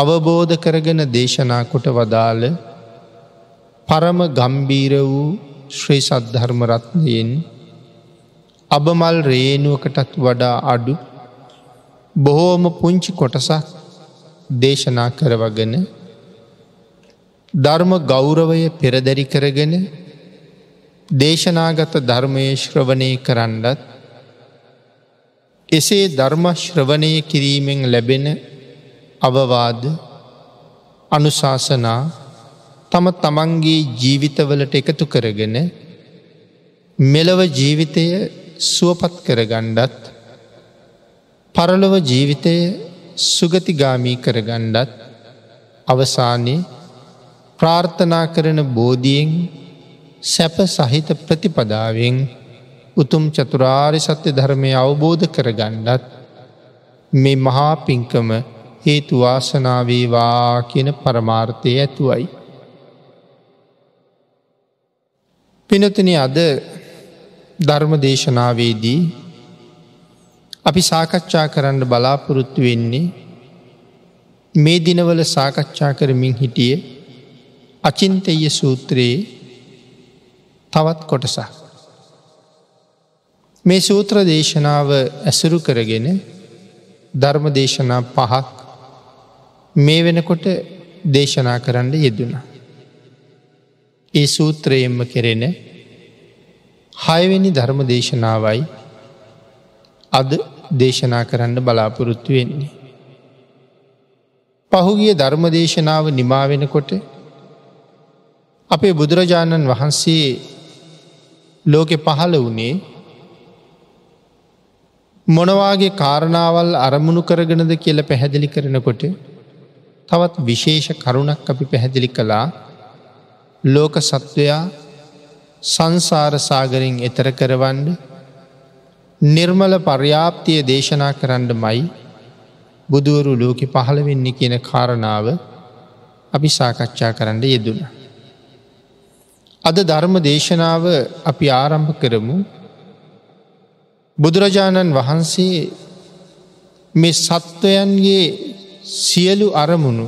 අවබෝධ කරගෙන දේශනා කොට වදාළ පරම ගම්බීර වූ ශ්‍රී සද්ධර්මරත්නයෙන් අබමල් රේනුවකටත් වඩා අඩු බොහෝම පුංචි කොටසක් දේශනා කරවගෙන ධර්ම ගෞරවය පෙරදැරි කරගෙන දේශනාගත ධර්මය ශ්‍රවණය කරන්නත් එසේ ධර්මශ්‍රවණය කිරීමෙන් ලැබෙන අවවාද අනුශාසනා තම තමන්ගේ ජීවිතවලට එකතු කරගෙන මෙලව ජීවිතය සුවපත් කරගණ්ඩත් පරලොව ජීවිතය සුගතිගාමී කරගණ්ඩත් අවසානයේ ප්‍රාර්ථනා කරන බෝධියෙන් සැප සහිත ප්‍රතිපදාවෙන් උතුම් චතුරාරි සත්‍ය ධර්මය අවබෝධ කරගණ්ඩත් මේ මහා පින්කම හේතු වාසනාවේවා කියන පරමාර්ථය ඇතුවයි. පිනතන අද ධර්ම දේශනාවේදී අපි සාකච්ඡා කරන්න බලාපොරොත්තු වෙන්නේ මේ දිනවල සාකච්ඡා කරමින් හිටිය අචින්තය සූත්‍රයේ තවත් කොටසක්. මේ සූත්‍ර දේශනාව ඇසුරු කරගෙන ධර්ම දේශනා පහක් මේ වෙනකොට දේශනා කරන්න යෙදුණ. ඒ සූත්‍රයෙන්ම කෙරෙන හයවෙනි ධර්ම දේශනාවයි අද දේශනා කරන්න බලාපොරොත්තු වෙන්නේ. පහුගිය ධර්ම දේශනාව නිමා වෙනකොට අපේ බුදුරජාණන් වහන්සේ ලෝකෙ පහළ වනේ මොනවාගේ කාරණාවල් අරමුණු කරගෙනද කියල පැහැදිලි කරනකොට තවත් විශේෂ කරුණක් අපි පැහැදිලි කළා ලෝක සත්වයා සංසාර සාගරින් එතර කරවන්න නිර්මල පර්යාප්තිය දේශනා කරන්න මයි බුදුවරු ලෝකෙ පහළ වෙන්නේ කියන කාරණාව අපි සාකච්ඡා කරන්න යෙදුණ. අද ධර්ම දේශනාව අපි ආරම්භ කරමු බුදුරජාණන් වහන්සේ මේ සත්වයන්ගේ සියලු අරමුණු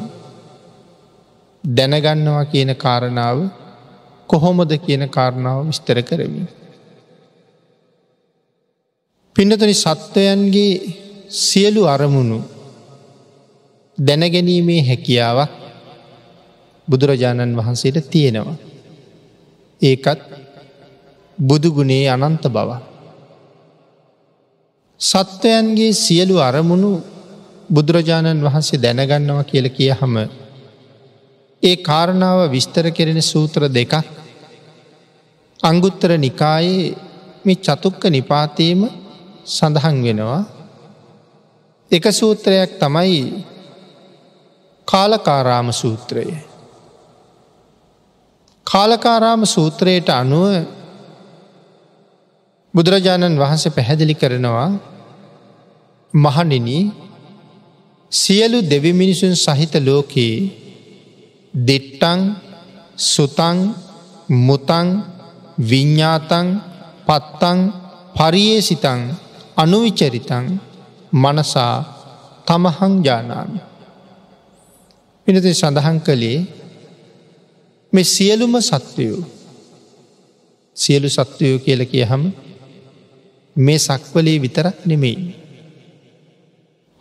දැනගන්නවා කියන කාරණාව කොහොමද කියන කාරණාව විස්තර කරමි. පිනතනි සත්වයන්ගේ සියලු අරමුණු දැනගැනීමේ හැකියාවක් බුදුරජාණන් වහන්සේට තියෙනවා. ඒකත් බුදුගුණේ අනන්ත බවක්. සත්වයන්ගේ සියලු අරමුණු බුදුරජාණන් වහන්සේ දැනගන්නවා කියල කිය හම ඒ කාරණාව විස්තර කෙරෙන සූත්‍ර දෙකක්. අංගුත්තර නිකායේ මේ චතුක්ක නිපාතයම සඳහන් වෙනවා. එක සූත්‍රයක් තමයි කාලකාරාම සූත්‍රය. කාලකාරාම සූත්‍රයට අනුව බුදුරජාණන් වහන්සේ පැහැදිලි කරනවා මහනින සියලු දෙවිමිනිසුන් සහිත ලෝකයේ දෙට්ටං සුතං මුතං විඤ්ඥාතං පත්තං පරියේසිතං අනුවිචරිතං මනසා තමහං ජානාමි. පිනති සඳහන් කළේ මේ සියලුම සත්වයෝ සියලු සත්වයෝ කියල කිය හම මේ සක්වලේ විතරක් නෙමෙයි.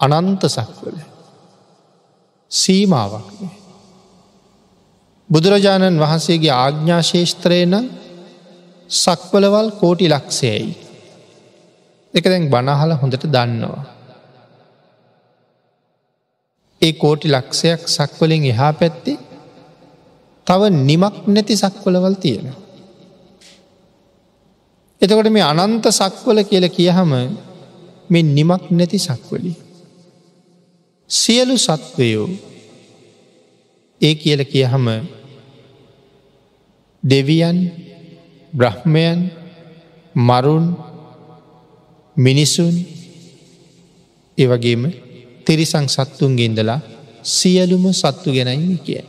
අනන්ත සක්වල සීමාවක්. බුදුරජාණන් වහන්සේගේ ආග්ඥාශේෂත්‍රයන සක්වලවල් කෝටි ලක්ෂයයි. එක දැන් බනහල හොඳට දන්නවා. ඒ කෝටි ලක්ෂයක් සක්වලින් එහා පැත්ති තව නිමක් නැති සක්වලවල් තියෙන එතකොට මේ අනන්ත සක්වල කියල කියහම මේ නිමක් නැති සක්වලි සියලු සත්වයෝ ඒ කියල කියහම දෙවියන් බ්‍රහ්මයන් මරුන් මිනිසුන් ඒවගේම තිරිසං සත්තුන්ගෙන්දලා සියලුම සත්තු ගැනයි කිය.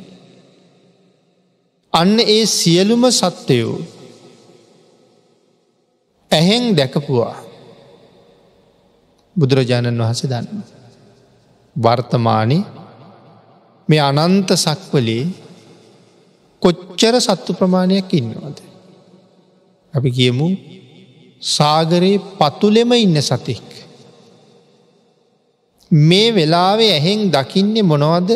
අන්න ඒ සියලුම සත්වයෝ ඇහෙන් දැකපුවා බුදුරජාණන් වහස දන්න. වර්තමානය මේ අනන්ත සක්වලේ කොච්චර සත්තු ප්‍රමාණයක් ඉන්නවද. අපි කියමු සාගරයේ පතුලෙම ඉන්න සතෙක්. මේ වෙලාවේ ඇහෙන් දකින්නේ මොනවද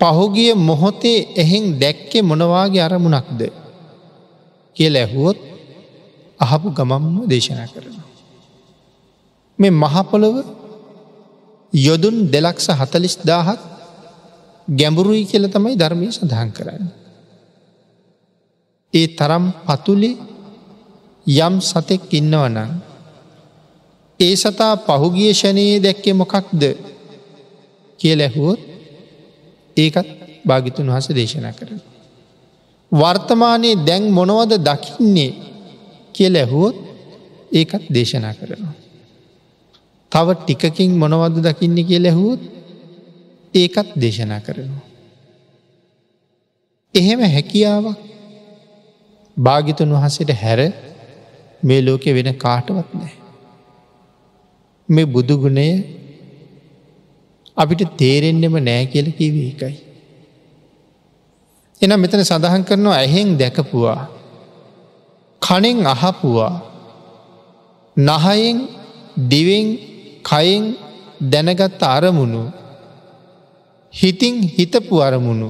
පහුගිය මොහොතේ එහෙන් දැක්කේ මොනවාගේ අරමුණක්ද කිය ඇහුවොත් අහපු ගමම්ම දේශනා කරන. මේ මහපොළොව යොදුන් දෙලක්ෂ හතලිස් දාහත් ගැඹුරුයි කියල තමයි ධර්මය සඳහන් කරන්න. ඒ තරම් පතුලේ යම් සතෙක් ඉන්නවනං ඒ සතා පහුගිය ෂණයේ දැක්කේ මොකක්ද කිය ලැහුවොත් ඒකත් භාගිතුන් වහස දේශනා කරන. වර්තමානයේ දැන් මොනවද දකින්නේ කිය ලැහුවොත් ඒකත් දේශනා කරනවා. තව ටිකකින් මොනවද දකින්න කිය ලැහුවොත් ඒකත් දේශනා කරනවා. එහෙම හැකියාවක් භාගිතුන් වහසට හැර මේ ලෝකෙ වෙන කාටවත් නෑ. මේ බුදුගුණය අපිට තේරෙන්නෙම නෑ කියල කිවේ එකයි. එනම් මෙතන සඳහන් කරනවා ඇහෙන් දැකපුවා කනෙන් අහපුවා නහයෙන් දිවෙන් කයෙන් දැනගත්ත අරමුණු හිතින් හිතපු අරමුණු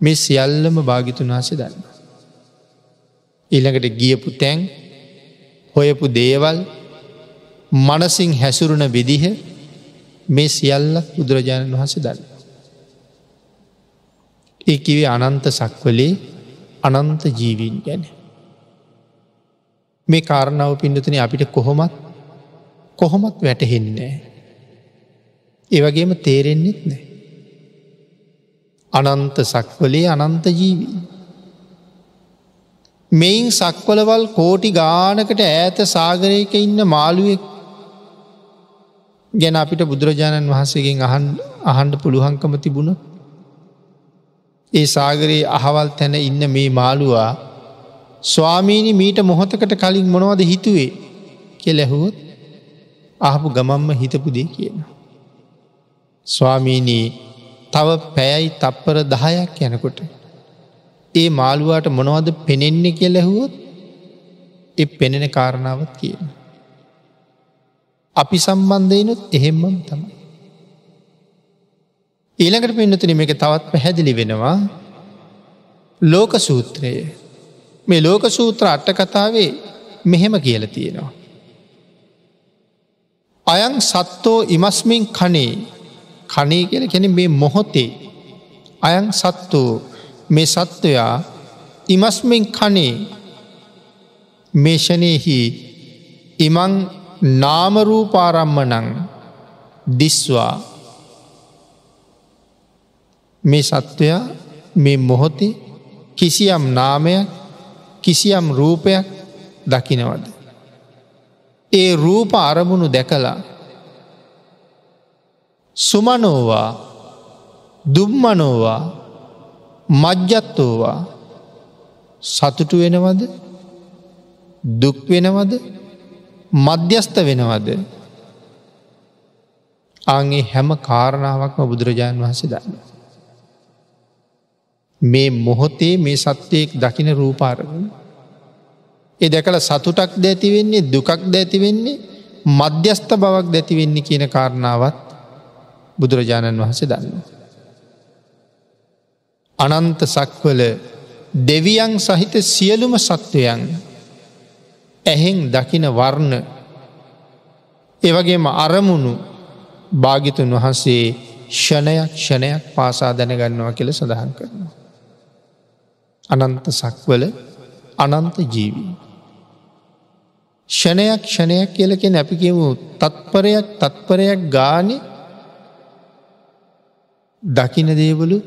මේ සියල්ලම භාගිතුන් වහස දන්න. ඊළඟට ගියපු තැන් හොයපු දේවල් මනසින් හැසුරුණ විදිහ මේ සියල්ලක් බුදුරජාණන් වහස දන්න. ඒ කිවේ අනන්ත සක්වලේ අනන්ත ජීවීන් ගැන. මේ කාරණාව පිඩතුන අපිට කොහොමත් කොහොමත් වැටහෙන්නේ. ඒවගේම තේරෙන්නෙත් නෑ. අනන්ත සක්වලේ අනන්ත ජීවී. මෙයින් සක්වලවල් කෝටි ගානකට ඈත සාගරයක ඉන්න මාළුවෙක් ගැන අපිට බුදුරජාණන් වහන්සේගෙන් අහන් අහන්ඩ පුළුවන්කම තිබුණ ඒ සාගරයේ අහවල් තැන ඉන්න මේ මාළුවා ස්වාමීණි මීට මොහොතකට කලින් මොනවද හිතුවේ කෙ ලැහුවොත් අහපු ගමම්ම හිතපු දේ කියන. ස්වාමීණී තව පැයයි තප්පර දහයක් යනකොට ඒ මාළුවාට මොනවද පෙනෙන්නේ කිය ලැහුවොත් එ පෙනෙන කාරණාවත් කියන. අපි සම්බන්ධයනුත් එහෙම්මම් තමයි. ඊළඟට පින්නතුන මේක තවත් පැහැදිලි වෙනවා ලෝක සූත්‍රයේ මේ ලෝක සූත්‍ර අට්ට කතාවේ මෙහෙම කියල තියෙනවා. අයං සත්තෝ ඉමස්මින් කනේ කනේ කියල කැන මේ මොහොතේ. අයං සත්තුූ මේ සත්වයා ඉමස්මින් කනේ මේෂණයෙහි ඉමං නාමරූපාරම්මනං දිස්වා. මේ සත්වයා මේ මොහොතේ කිසියම් නාමයක් කිසියම් රූපයක් දකිනවද. ඒ රූප අරමුණු දැකලා සුමනෝවා දුම්මනෝවා මජ්ජත්තෝවා සතුටු වෙනවද දුක් වෙනවද මධ්‍යස්ත වෙනවද අගේ හැම කාරණාවක්ම බුදුරජාණන් වහන්සේ දන්න. මේ මොහොතේ මේ සත්‍යයෙක් දකින රූපාරගුණ. එ දැකළ සතුටක් දැතිවෙන්නේ දුකක් දැතිවෙන්නේ මධ්‍යස්ථ බවක් දැතිවෙන්නේ කියන කාරණාවත් බුදුරජාණන් වහස දන්න. අනන්ත සක්වල දෙවියන් සහිත සියලුම සත්වයන් ඇහෙන් දකින වර්ණ එවගේම අරමුණු භාගිතුන් වහන්සේ ෂණයක් ෂණයක් පාසා දැනගන්නවා කියල සඳහන් කරනවා. අනන්ත සක්වල අනන්ත ජීවී. ෂණයක් ෂණයක් කියලකෙන අපි කියමු තත්පරයක් තත්පරයක් ගානි දකින දේවලු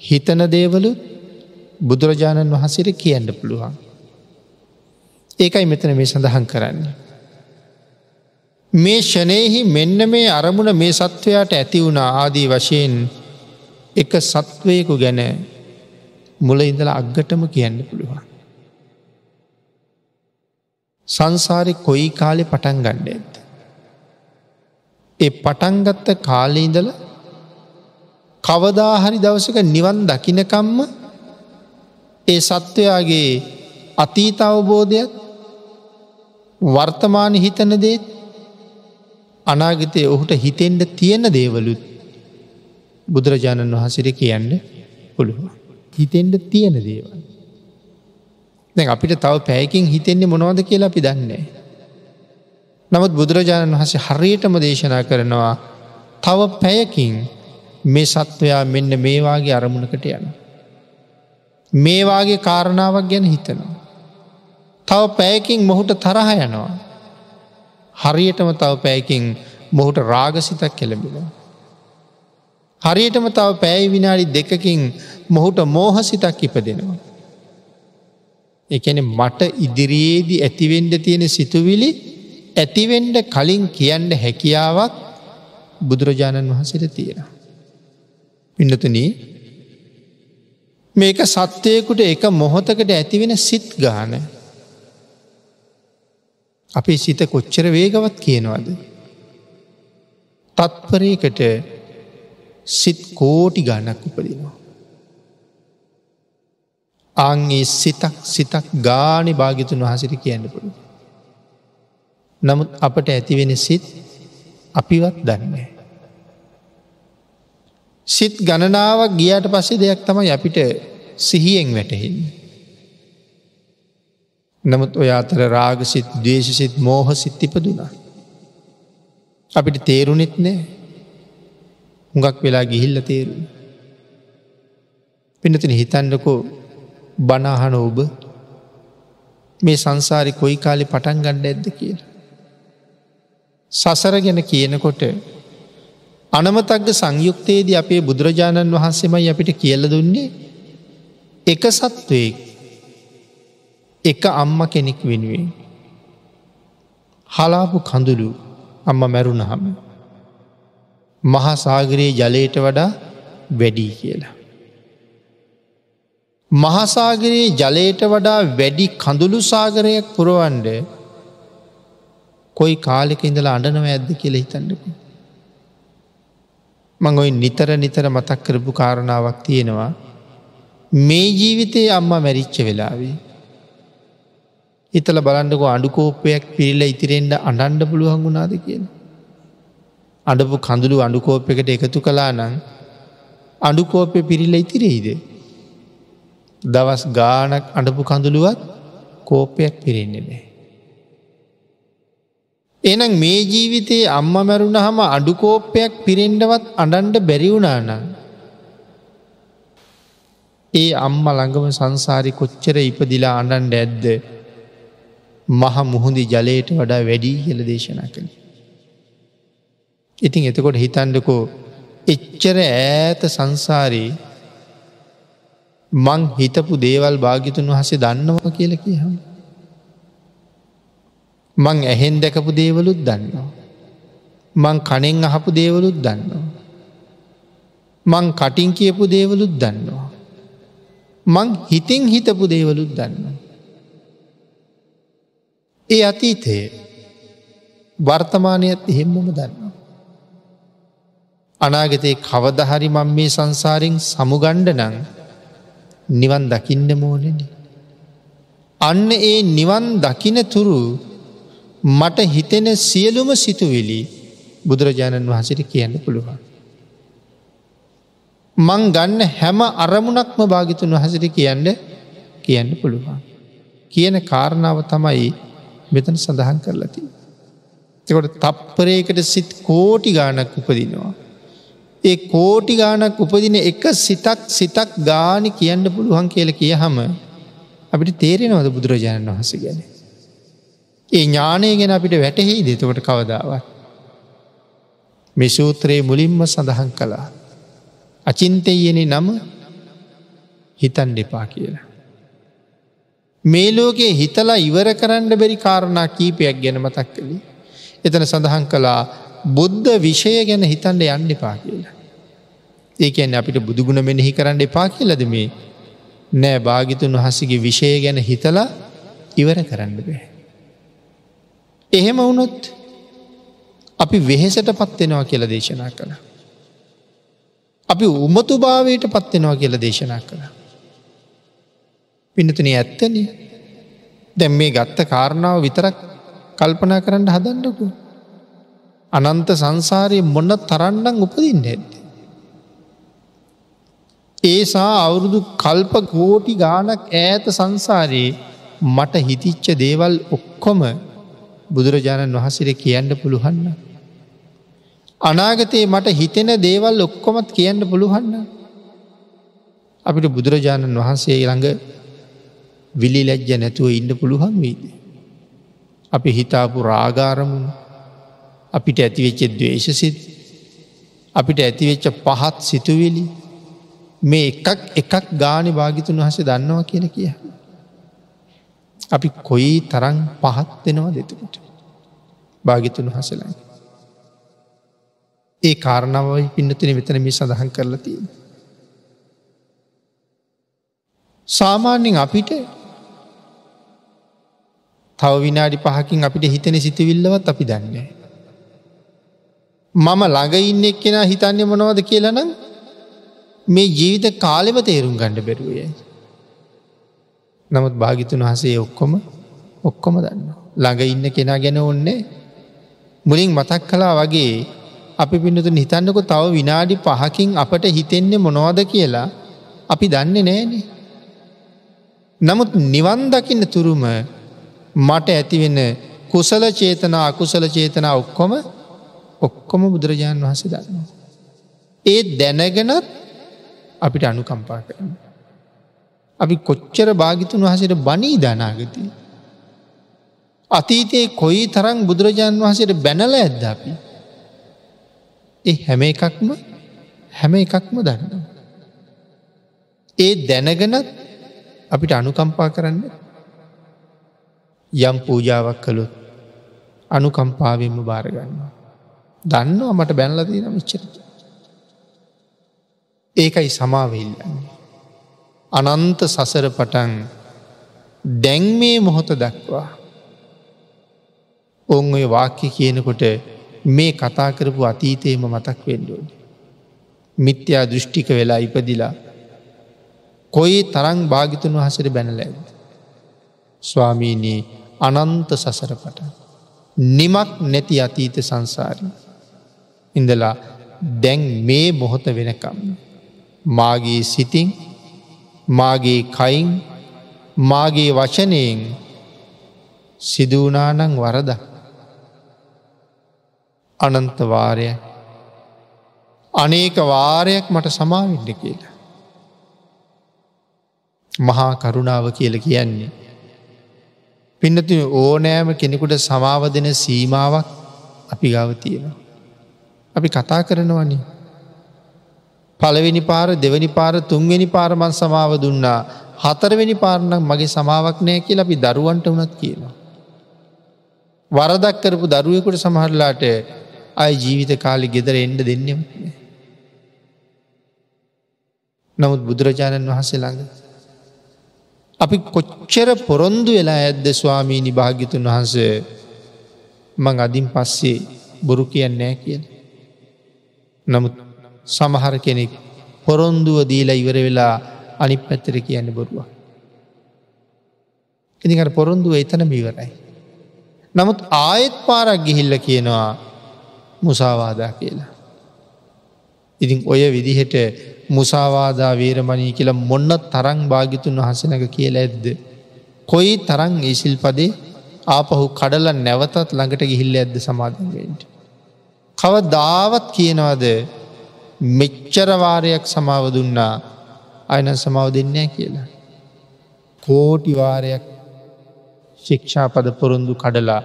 හිතන දේවලු බුදුරජාණන් වහන්සේට කියන්න පුළුවන්. ඒකයි මෙතන මේ සඳහන් කරන්නේ. මේ ෂනයෙහි මෙන්න මේ අරමුණ මේ සත්වයාට ඇති වුණ ආදී වශයෙන් එක සත්වයකු ගැන මුල ඉඳල අග්ගටම කියන්න පුළුවන්. සංසාරි කොයි කාලෙ පටන් ගණ්ඩ ඇත්ද. ඒ පටන්ගත්ත කාලීඉඳල කවදාහරි දවසක නිවන් දකිනකම්ම ඒ සත්වයාගේ අතීත අවබෝධයක් වර්තමාන හිතන දේත් අනාගතය ඔහුට හිතෙන්ට තියෙන දේවලුත් බුදුරජාණන් වහසිර කියන්න පුළුවන්. හිතෙන්ට තියෙන දේවල්. දැ අපිට තව පැයකින් හිතෙන්නේ මොනවද කියලා අපි දන්නේ. නමුත් බුදුරජාණන් වහසේ හරියටම දේශනා කරනවා තව පැයකින් මේ සත්වයා මෙන්න මේවාගේ අරමුණකට යන. මේවාගේ කාරණාවක් ගැන හිතනවා. තව පැයකින් මොහුට තරහ යනවා. හරියටම තව පැයකින් මොහුට රාගසිතක් කෙළබෙනවා. හරියටම තව පැයි විනාඩි දෙකකින් මොහුට මෝහසිතක් ඉපදෙනවා. එකන මට ඉදිරියේදී ඇතිවෙන්ඩ තියෙන සිතුවිලි ඇතිවෙන්ඩ කලින් කියන්න හැකියාවක් බුදුරජාණන් වහසට තියෙන. පින්නතුන මේක සත්‍යයකුට එක මොහොතකට ඇතිවෙන සිත් ගාන අපේ සිත කොච්චර වේගවත් කියනවද. තත්පරයකට සිත් කෝටි ගණක් උපදිනවා. අංගේ සිතක් සිතක් ගානි භාගිතුන් වහසිට කියන්න පුළුව. නමුත් අපට ඇතිවෙන සිත් අපිවත් දන්නේ. සිත් ගණනාවක් ගියාට පස්සේ දෙයක් තමයි අපිට සිහියෙන් වැටහෙන්න. නමුත් ඔය අතර රාගසිත් දේශසිත් මෝහ සිත් ඉපදුනා. අපිට තේරුණෙත් නෑ හුඟක් වෙලා ගිහිල්ල තේරු. පිනතින හිතන්නකෝ බනාහන ඔබ මේ සංසාරි කොයි කාලි පටන් ගණ්ඩ ඇද්ද කියල. සසර ගැන කියනකොට අනමතක්ග සංයුක්තයේදී අපේ බුදුරජාණන් වහන්සේමයි අපිට කියල දුන්නේ එක සත්වයෙක් එක අම්ම කෙනෙක් වෙනුවෙන් හලාපු කඳුළු අම්ම මැරුණහම මහාසාගරයේ ජලයට වඩා වැඩී කියලා. මහසාගරයේ ජලයට වඩා වැඩි කඳුළු සාගරයක් පුරුවන්ඩ කොයි කාලෙක ඉඳලා අඩනව ඇද්ද කියල හිතන්නකු. මං ඔයි නිතර නිතර මතක් කරපු කාරණාවක් තියෙනවා මේ ජීවිතයේ අම්ම මැරිච්ච වෙලාවේ. හිතල බලන්ඩකෝ අඩුකෝපයක් පිරිල්ල ඉතිරෙන්ට අඩන්ඩ පුළුවන් වුණාද කියන. අඩපු කඳුළු අඩුකෝප්පකට එකතු කලා නං අඩුකෝපය පිරිල්ල ඉතිරෙයිද. දවස් ගානක් අඩපු කඳුළුවත් කෝපයක් පිරෙන්නේ නෑ. එනම් මේ ජීවිතයේ අම්ම මැරුණ හම අඩුකෝපයක් පිරෙන්ඩවත් අඩන්ඩ බැරිවුණානං. ඒ අම්ම ළඟම සංසාරි කොච්චර ඉපදිලා අඩන්ඩ ඇද්ද මහ මුහුදි ජලයට වඩා වැඩී කියල දේශනා කළ. ඉතින් එතකොට හිතන්ඩකෝ එච්චර ඈත සංසාරී මං හිතපු දේවල් භාගිතුන් වහසේ දන්නවා කියල කියහම. මං ඇහෙන් දැකපු දේවලුත් දන්නවා. මං කනෙන් අහපු දේවලුත් දන්නවා. මං කටින් කියපු දේවලුත් දන්නවා. මං හිතින් හිතපු දේවලුත් දන්නවා. ඒ අතීතයේ වර්තමානයත් එහෙම්මම දන්නවා. අනාගතයේ කවදහරි මං මේ සංසාරෙන් සමුගණ්ඩ නං නිවන් දකින්න මෝනෙන. අන්න ඒ නිවන් දකින තුරු මට හිතෙන සියලුම සිතුවිලි බුදුරජාණන් වහසිට කියන්න පුළුවන්. මං ගන්න හැම අරමුණක්ම භාගිතුන් වහසිට කියන්න කියන්න පුළුවන්. කියන කාරණාව තමයි මෙතන සඳහන් කරලති. එකොට තප්පරයකට සිත් කෝටි ගානක් උපදිනවා. ඒ කෝටි ගානක් උපදින එක සිතක් සිතක් ගානි කියන්න පුළුවන් කියල කිය හම අපිට තේරෙනවද බුදුරජාණන් වහස ගැන. ඒ ඥානය ගැන අපිට වැටහි දෙතකට කවදාවත්. මෙ සූත්‍රයේ මුලින්ම සඳහන් කළා. අචින්තයයන නම හිතන් දෙපා කියලා. මේ ලෝකයේ හිතලා ඉවර කරන්න බැරි කාරණා කීපයක් ගැන මතක් කළේ. එතන සඳහන් කළා බුද්ධ විෂය ගැන හිතන්ඩ යන්න එපා කියලා. ඒකැන් අපිට බුදුගුණ මෙනෙහි කරන්න එපා කියලද මේ නෑ භාගිතුන් වහසගේ විෂය ගැන හිතලා ඉවර කරන්න බෑ. එහෙම වුණොත් අපි වෙහෙසට පත්වෙනවා කියල දේශනා කළ. අපි උමතු භාවයට පත්වෙනවා කියල දේශනා කළ. පිනතුන ඇත්තන දැම් මේ ගත්ත කාරණාව විතරක් කල්පනා කරන්න හදන්නකු. අනන්ත සංසාරය මොන්න තරන්නම් උපදින්න ඇත්ත. ඒසා අවුරුදු කල්ප කෝටි ගානක් ඈත සංසාරයේ මට හිතිච්ච දේවල් ඔක්කොම බුදුරජාණන් වහසිර කියන්න පුළුහන්න. අනාගතයේ මට හිතෙන දේවල් ඔක්කොමත් කියන්න පුළුහන්න. අපිට බුදුරජාණන් වහන්සේ ළඟ විලි ලැජ්ජ නැතුව ඉන්න පුළුවන් වීද. අපි හිතාපු රාගාරමුණ අපිට ඇතිවෙච්ච දවේශසිත් අපිට ඇතිවෙච්ච පහත් සිතුවිලි මේ එකක් එකක් ගානි භාගිතුන් වහස දන්නවා කියන කිය. අපි කොයි තරං පහත් දෙනවා දෙතකට. භාගිතුන් හසලයි. ඒ කාරණාවයි පින්නතින වෙතන මේ සඳහන් කරලා තියෙන. සාමාන්‍යෙන් අපිට තව විනාඩි පහකින් අපිට හිතන සිතිවිල්ලවත් අපි දන්නේ. මම ළඟ ඉන්න එක් කෙනා හිතන්නේ මොනවද කියලනම් මේ ජීවිත කාලෙම තේරුම් ගණඩ බැරුවය. නමුත් භාගිතුන් වහසේ ඔක්කොම ඔක්කොම දන්න. ළඟ ඉන්න කෙනා ගැන ඔන්නේ මුලින් මතක් කලා වගේ අපි පිඳතු හිතන්නක තව විනාඩි පහකින් අපට හිතෙන්නේ මොනවද කියලා අපි දන්නේ නෑනේ. නමුත් නිවන් දකින්න තුරුම මට ඇතිවෙන්න කුසල චේතනා අකුසල චේතනා ඔක්කොම ඔක්කොම බුදුරජාණන් වහස දන්නවා. ඒ දැනගෙනත් අපිට අනුකම්පා කරන. අපි කොච්චර භාගිතුන් වහසට බනී දනාගති. අතීතයේ කොයි තරං බුදුරජාණන් වහසට බැනල ඇද්ද අපි. ඒ හැම එකක්ම හැම එකක්ම දන්න. ඒ දැනගෙනත් අපිට අනුකම්පා කරන්න යම් පූජාවක් කළුත් අනුකම්පාවෙන්ම භාරගන්නවා. දන්නවා මට බැනලදී නම් විච්චරට. ඒකයි සමාවෙල්ලන්නේ. අනන්ත සසර පටන් දැන් මේ මොහොත දක්වා. ඔන් ඔය වාක්‍ය කියනකොට මේ කතා කරපු අතීතයම මතක් වෙන්ඩෝනි. මිත්‍යා දෘෂ්ටික වෙලා ඉපදිලා කොයි තරං භාගිතුන් වහසට බැනලැද. ස්වාමීනී අනන්ත සසරපට. නිමක් නැති අතීත සංසාරී. ඉඳලා දැන් මේ මොහොත වෙනකම්. මාගේ සිතින් මාගේ කයින් මාගේ වචනයෙන් සිදුවනානං වරද අනන්තවාරය අනේක වාරයක් මට සමාවින්න කියලා. මහා කරුණාව කියල කියන්නේ. පින්නති ඕනෑම කෙනෙකුට සමාව දෙන සීමාවක් අපි ගව තියෙනවා. අපි කතා කරනවනි. පළවෙනි පාර දෙවැනි පාර තුන්වෙනි පාරමන් සමාව දුන්නා හතරවෙනි පාරණක් මගේ සමාවක් නෑ කියල අපි දරුවන්ට වනත් කියනවා. වරදක් කරපු දරුවෙකුට සමහරලාට අයි ජීවිත කාලි ගෙදර එන්ඩ දෙන්නෙම. නමුත් බුදුරජාණන් වහන්සේ ළඟ. අපි කොච්චර පොරොන්දු වෙලා ඇද්ද ස්වාමීණි භාග්‍යතුන් වහන්සේ මං අදින් පස්සේ බොරු කියන්නෑ කියන. නමුත් සමහර කෙනෙක් පොරොන්දුව දීලා ඉවර වෙලා අනි පැත්තර කියන්න බොරුව. ඉදිකට පොරොන්දුව එතන මීවරයි. නමුත් ආයෙත් පාරක් ගිහිල්ල කියනවා මුසාවාදා කියලා. ඉතින් ඔය විදිහට මුසාවාදා වේරමණී කියලා මොන්න තරං භාගිතුන් වහසනක කියලා ඇද්ද. කොයි තරං ඒසිල් පදේ ආපහු කඩල නැවතත් ළඟට ගිහිල්ල ඇද්ද සමාධන්වෙන්ට. කව දාවත් කියනවාද මෙච්චරවාරයක් සමාව දුන්නා අයන සමාව දෙන්නෑ කියලා. කෝටිවාරයක් ශික්ෂාපද පොරුන්දු කඩලා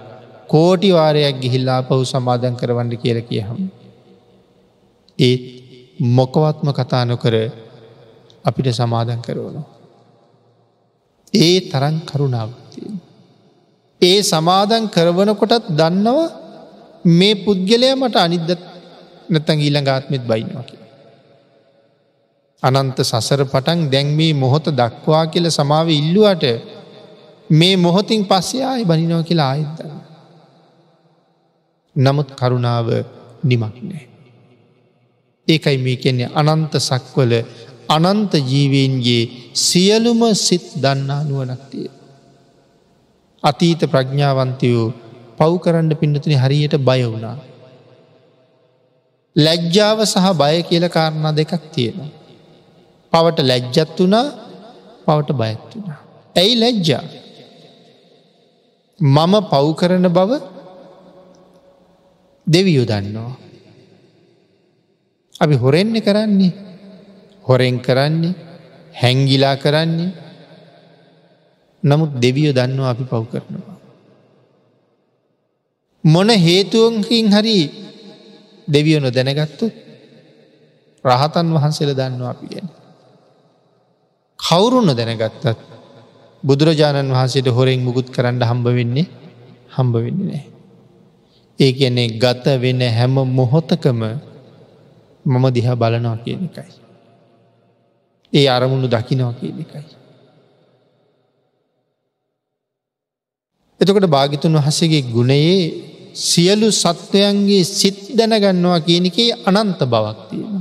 කෝටි වාරයක් ගිහිල්ලා පහු සමාධන් කරවන්න කියල කියහම. ඒත් මොකවත්ම කතා නොකර අපිට සමාධන් කරවනවා. ඒ තරන් කරුණාවතිය. ඒ සමාධන් කරවනකොටත් දන්නව මේ පුද්ගලය මට අනිද්ද නැතන් ඊළඟාත්මෙත් බයිනවා කිය. අනන්ත සසර පටන් දැන්මේ මොහොත දක්වා කියල සමාව ඉල්ලුවට මේ මොහොතින් පස්සේ ආය බනිනෝ කියලා ආයත්තන්න. නමුත් කරුණාව නිමක් නෑ. ඒකයි මේ කියන්නේ අනන්ත සක්වල අනන්ත ජීවීන්ගේ සියලුම සිත් දන්නා නුවනක්තිය. අතීත ප්‍රඥාවන්තයෝ පව් කරන්න පින්නතුනි හරියට බය වුණා. ලැජ්ජාව සහ බය කියල කාරණා දෙකක් තියෙනවා. පවට ලැජ්ජත් වුණා පවට බයත් වුණා. ඇයි ලැජ්ජා. මම පව් කරන බව දෙවියෝ දන්නවා. අපි හොරෙන්නේ කරන්නේ හොරෙන් කරන්නේ හැංගිලා කරන්නේ නමුත් දෙවියෝ දන්නවා අපි පව් කරනවා. මොන හේතුවකින් හරි දෙවියෝ නො දැනගත්තු රහතන් වහන්සේල දන්නවා අපි ගැන. කවුරුන්න දැනගත්තත් බුදුරජාණන් වහන්සේට හොරෙන් මුකුත් කරන්න හම්බ වෙන්නේ හම්බ වෙන්නේ නෑ. ඒ කියන්නේ ගත වෙන හැම මොහොතකම මම දිහා බලනවා කියන එකයි. ඒ අරමුණු දකිනවා කියන එකයි. එතකොට භාගිතුන් වහසගේ ගුණයේ සියලු සත්වයන්ගේ සිත් දැනගන්නවා කියනකේ අනන්ත බවක් තියෙන.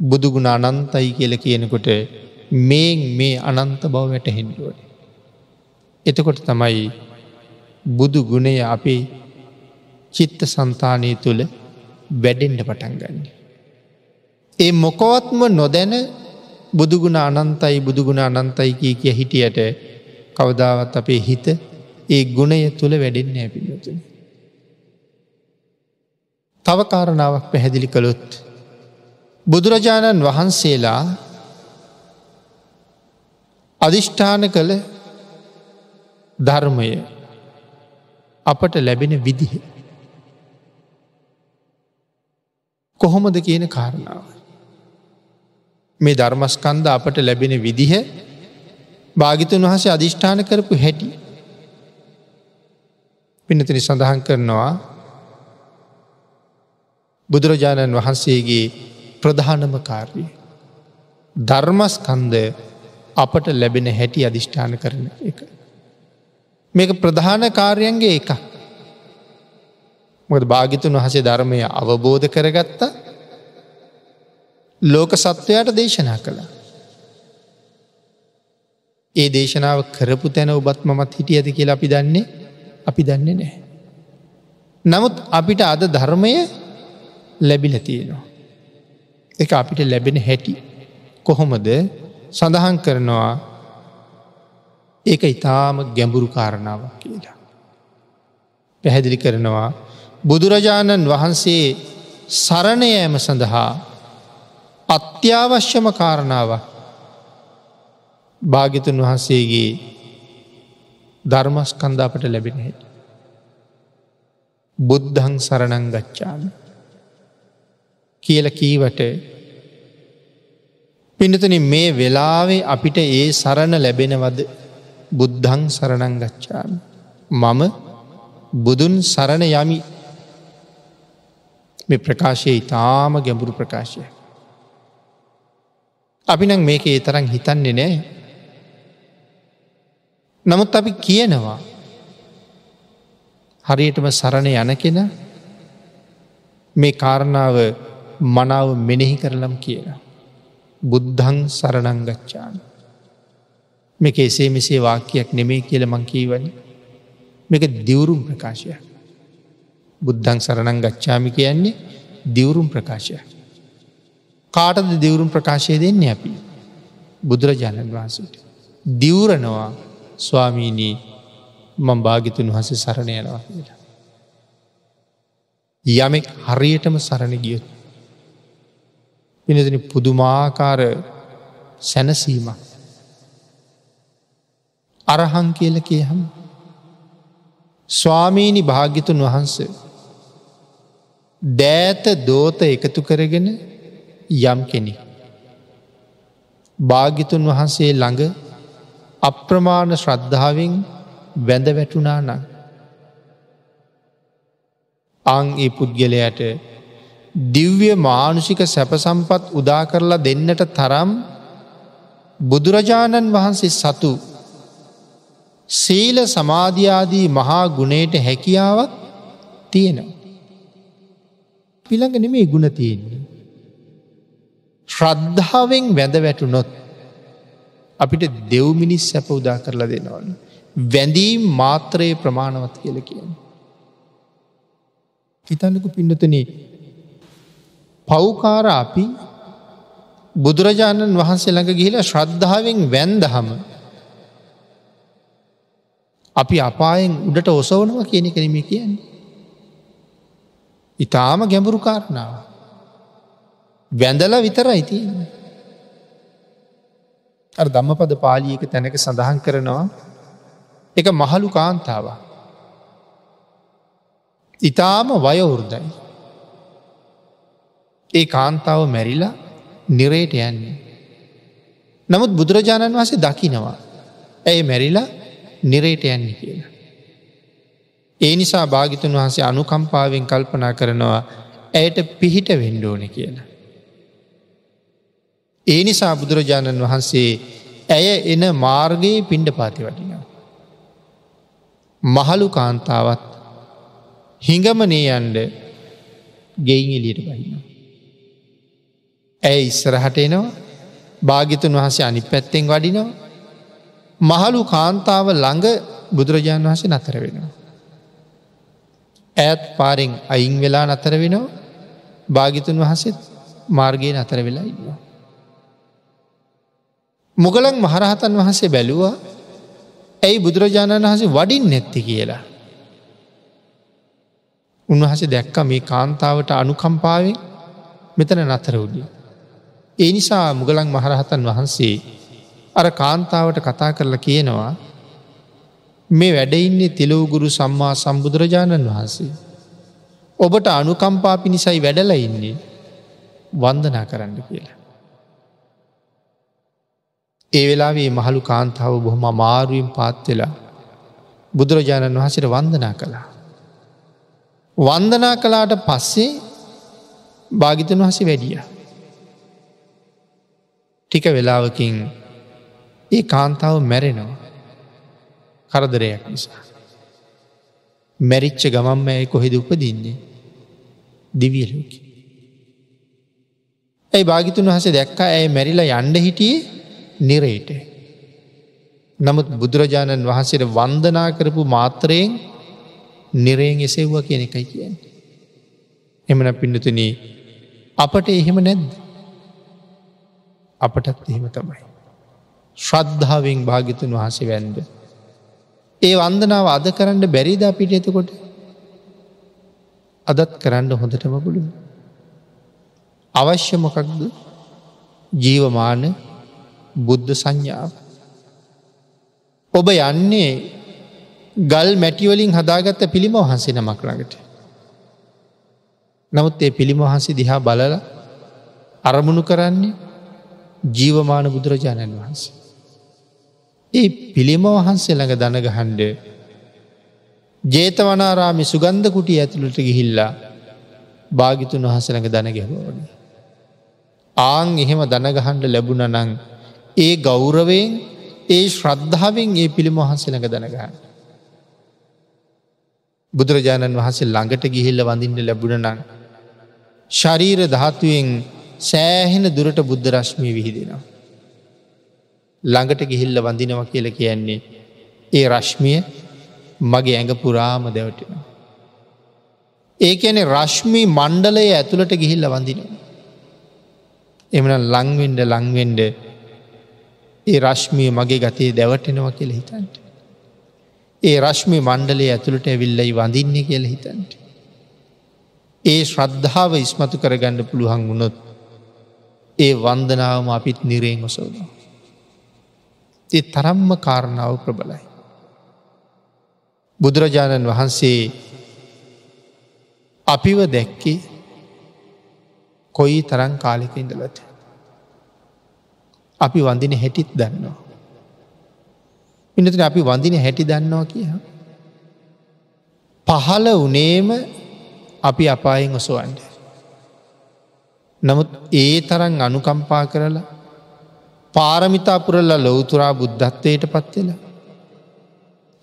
බුදුගුණ අනන්තයි කියල කියනකොට මේ මේ අනන්ත බව වැට හෙන්ඩුවන. එතකොට තමයි බුදු ගුණය අපේ චිත්ත සන්තානය තුළ වැඩෙන්ඩ පටන් ගන්න. ඒ මොකවත්ම නොදැන බුදුගුණ අනන්තයි බුදුගුණ අනන්තයි කිය කිය හිටියට කවදාවත් අපේ හිත ඒ ගුණය තුළ වැඩෙන්න ඇපිලතුන. තව කාරණාවක් පැහැදිලි කළොත්. බුදුරජාණන් වහන්සේලා අධිෂ්ඨාන කළ ධර්මය අපට ලැබෙන විදිහ. කොහොමද කියන කාරණාව. මේ ධර්මස්කන්ද අපට ලැබෙන විදිහ භාගිතුන් වහසේ අධිෂ්ඨාන කරපු හැටි. පිනතිනි සඳහන් කරනවා බුදුරජාණන් වහන්සේගේ ප්‍රධානම කාර්ය. ධර්මස්කන්ද අපට ලැබෙන හැටි අධිෂ්ඨාන කරන එක. මේක ප්‍රධාන කාර්යන්ගේ එක. මොද භාගිතුන් වහසේ ධර්මය අවබෝධ කරගත්තා ලෝක සත්වයට දේශනා කළා. ඒ දේශනාව කරපු තැන ඔබත් මමත් හිටිය ඇති කියලා අපි දන්නේ අපි දන්නේ නෑ. නමුත් අපිට අද ධර්මය ලැබිල තියෙනවා. එක අපිට ලැබෙන හැටි. කොහොමද සඳහන් කරනවා ඒක ඉතාම ගැඹුරු කාරණාවක් කියලා. පැහැදිලි කරනවා බුදුරජාණන් වහන්සේ සරණයෑම සඳහා අත්‍යවශ්‍යම කාරණාවක් භාගිතුන් වහන්සේගේ ධර්මස්කන්ධාපට ලැබෙන හැට. බුද්ධං සරණං ගච්ඡාම. කියල කීවට පිනතන මේ වෙලාවේ අපිට ඒ සරණ ලැබෙනවද? බුද්ධං සරණං ගච්ඡාම. මම බුදුන් සරණ යමි. මේ ප්‍රකාශය ඉතාම ගැඹුරු ප්‍රකාශය. අපි නම් මේක ඒ තරන් හිතන්නේ නෑ නමුත් අපි කියනවා හරියටම සරණ යන කෙන මේ කාරණාව මනාව මෙනෙහි කරලම් කියලා. බුද්ධං සරණංගච්ඡාන. මේක එසේ මෙසේ වාක්‍යයක් නෙමේ කියල මං කීවනි. මේක දිවුරුම් ප්‍රකාශය. බුද්ධං සරණං ගච්ඡාමි කියන්නේ දිවුරුම් ප්‍රකාශය. කාටද දිවුරුම් ප්‍රකාශය දෙන්නේ අපි බුදුරජාණන් වහන්සට. දිවරනවා ස්වාමීනී මං භාගිතුන් වහස සරණයනවා කියලා. යමෙක් හරියටම සරණ ගියොත්. පිනතින පුදුමාකාර සැනසීමක්. අරහං කියල කියහම. ස්වාමීණි භාග්‍යතුන් වහන්සේ. දෑත දෝත එකතු කරගෙන යම් කෙනෙ. භාගිතුන් වහන්සේ ළඟ අප්‍රමාණ ශ්‍රද්ධාවෙන් වැඳ වැටුනා නං. අං ඒ පුද්ගලයට දිව්‍ය මානුෂික සැපසම්පත් උදා කරලා දෙන්නට තරම් බුදුරජාණන් වහන්සේ සතු සීල සමාධයාදී මහා ගුණයට හැකියාවක් තියෙනවා. පිළඟ නෙමේ ගුණ තියෙන්නේ. ශ්‍රද්ධාවෙන් වැඳ වැටුනොත් අපිට දෙව්මිනිස් සැප උදා කරලා දෙනවන. වැඳීම් මාත්‍රයේ ප්‍රමාණවත් කියල කියන. හිතන්නකු පින්නතන පව්කාර අපි බුදුරජාණන් වහන්සේ ළඟ ගිහිල ශ්‍රද්ධාවෙන් වැන්දහම අපි අපායෙන් උඩට ඔසවනවා කියන කරම කියන්නේ. ඉතාම ගැඹුරු කාරණාව. වැඳල විතර අයිතියන්නේ. අ ධම්මපද පාලියක තැනක සඳහන් කරනවා එක මහලු කාන්තාව. ඉතාම වයවුරුදයි. ඒ කාන්තාව මැරිලා නිරේට යන්නේ. නමුත් බුදුරජාණන් වහසේ දකිනවා. ඇය මැරිලා නිරේට යන්නේ කියලා. ඒ නිසා භාගිතුන් වහන්සේ අනුකම්පාවෙන් කල්පනා කරනවා ඇයට පිහිට වෙන්ඩෝන කියලා. ඒ නිසා බුදුරජාණන් වහන්සේ ඇය එන මාර්ගයේ පිණ්ඩ පාති වටිනවා. මහලු කාන්තාවත් හිඟමනේ යන්ඩ ගෙයින් එලියට බහිනවා. ඇය ඉස්සරහට එනවා භාගිතුන් වහසේ අනි පැත්තෙන් වඩිනවා මහලු කාන්තාව ළඟ බුදුරජාණන් වහසේ නතර වෙනවා. ඇත් පාරෙන් අයින් වෙලා නතර වෙනවා භාගිතුන් වහසෙත් මාර්ගයේ නතර වෙලා ඉන්නවා. මුගලන් මහරහතන් වහන්සේ බැලුවා ඇයි බුදුරජාණන් වහසේ වඩින් නැත්ති කියලා. උන්වහසේ දැක්ක මේ කාන්තාවට අනුකම්පාවෙන් මෙතන නතර උඩිය. ඒ නිසා මුගලන් මහරහතන් වහන්සේ අර කාන්තාවට කතා කරලා කියනවා මේ වැඩඉන්නේ තිලවගුරු සම්මා සම්බුදුරජාණන් වහන්සේ. ඔබට අනුකම්පා පිණිසයි වැඩල ඉන්නේ වන්දනා කරන්න කියලා. ඒ වෙලාවේ මහළු කාන්තාව බොහොම අමාරුවෙන් පාත්වෙලා බුදුරජාණන් වහසට වන්දනා කළා. වන්දනා කලාට පස්සේ භාගිතන් වහසේ වැඩිය. ටික වෙලාවකින් ඒ කාන්තාව මැරෙනවා කරදරයක් නිසා. මැරිච්ච ගමම්ම ඇය කොහෙද උපදින්නේ දිවියලෝක. ඇයි භාගිතුන් වහස දැක්කා ඇය මැරිලා යන්ඩ හිටියේ නිරේට. නමුත් බුදුරජාණන් වහන්සේට වන්දනා කරපු මාත්‍රයෙන් නිරයෙන් එසෙව්ව කියන එකයි කියන්න. එමන පිඩතුන අපට එහෙම නැද්ද. අපටත් එහෙම තමයි. ශ්‍රද්ධාවෙන් භාගිතුන් වහසේ වැන්ද. ඒ වන්දනාව අද කරන්න බැරිද අපිට එතකොට අදත් කරන්න හොඳටම පුළුවන්. අවශ්‍ය මොකක්ද ජීවමාන බුද්ධ සංඥාව. ඔබ යන්නේ ගල් මැටිවලින් හදාගත්ත පිළිම වහන්සේ නමක් ළඟට. නමුත් ඒ පිළිම වහන්සේ දිහා බලල අරමුණු කරන්නේ ජීවමාන බුදුරජාණන් වහන්සේ. ඒ පිළිම වහන්සේ ළඟ දනගහන්ඩ ජේතවනාරාමි සුගන්ධ කුටිය ඇතුළට ගිහිල්ලා භාගිතුන් වහස ළඟ දන ගැහෝඩ. ආං එහෙම දනගහන්ඩ ලැබුණ නං ඒ ගෞරවයෙන් ඒ ශ්‍රද්ධාවෙන් ඒ පිළිම වහන්සේ ළඟ දනගන්න. බුදුරජාණන් වහන්සේ ළඟට ගිහිල්ල වඳින්ට ලැබුණ නං. ශරීර ධාතුවෙන් සෑහෙන දුරට බුද්ධ රශ්මී විහිදෙනවා. ළඟට ගිහිල්ල වඳිනව කියල කියන්නේ. ඒ රශ්මිය මගේ ඇඟ පුරාම දැවටෙන. ඒ ඇන රශ්මී මණ්ඩලය ඇතුළට ගිහිල්ල වඳිනවා. එමන ලංවෙන්ඩ ලංවෙන්ඩ ඒ රශ්මිය මගේ ගතේ දැවටෙනවා කියල හිතන්ට. ඒ රශ්මි මණ්ඩලේ ඇතුළට ඇවිල්ලයි වඳින්නේ කියල හිතන්ට. ඒ ශ්‍රද්ධාව ඉස්මතු කරගණ්ඩ පුළුවන් වුණොත් ඒ වන්දනාවම අපිත් නිරේ ඔසවනවා. ඒ තරම්ම කාරණාව ප්‍රබලයි. බුදුරජාණන් වහන්සේ අපිව දැක්කේ කොයි තරං කාලෙක ඉඳලට. අපි වඳින හැටිත් දන්නවා. ඉනට අපි වඳින හැටි දන්නවා කිය. පහල වනේම අපි අපායෙන් ඔසුවන්ඩ. නමුත් ඒ තරන් අනුකම්පා කරලා පාරමිතාපුරල්ල ලොවතුරා බුද්ධත්වයට පත්වෙලා.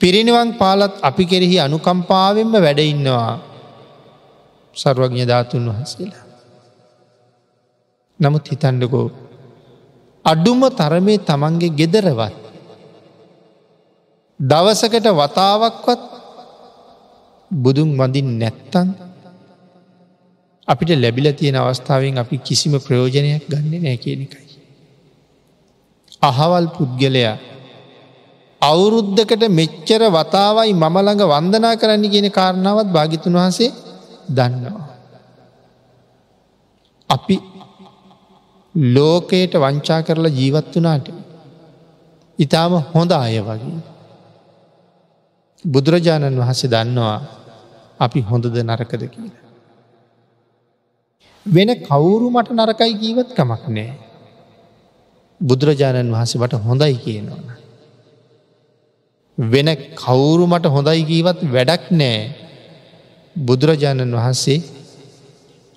පිරිනිවන් පාලත් අපි කෙරෙහි අනුකම්පාවෙන්ම වැඩඉන්නවා සර්වඥ ධාතුන් වහන්සේලා. නමුත් හිතන්ඩකෝ අඩුම තරමේ තමන්ගේ ගෙදරවත්. දවසකට වතාවක්වත් බුදුන් වඳින් නැත්තන් අපිට ලැබිල තියෙන අවස්ථාවෙන් අපි කිසිම ප්‍රයෝජනයක් ගන්න නෑ කියන එකයි. අහවල් පුද්ගලයා අවුරුද්ධකට මෙච්චර වතාවයි මමළඟ වන්දනා කරන්න කියන කාරණාවත් භාගිතුන් වහසේ දන්නවා. අපි ලෝකයට වංචා කරලා ජීවත් වනාට ඉතාම හොඳ අය වගේ. බුදුරජාණන් වහන්සේ දන්නවා අපි හොඳද නරකද කියල. වෙන කවුරු මට නරකයි කීවත් කමක් නෑ. බුදුරජාණන් වහන්සේ මට හොඳයි කියනවන. වෙන කවුරු මට හොඳයි කීවත් වැඩක් නෑ බුදුරජාණන් වහන්සේ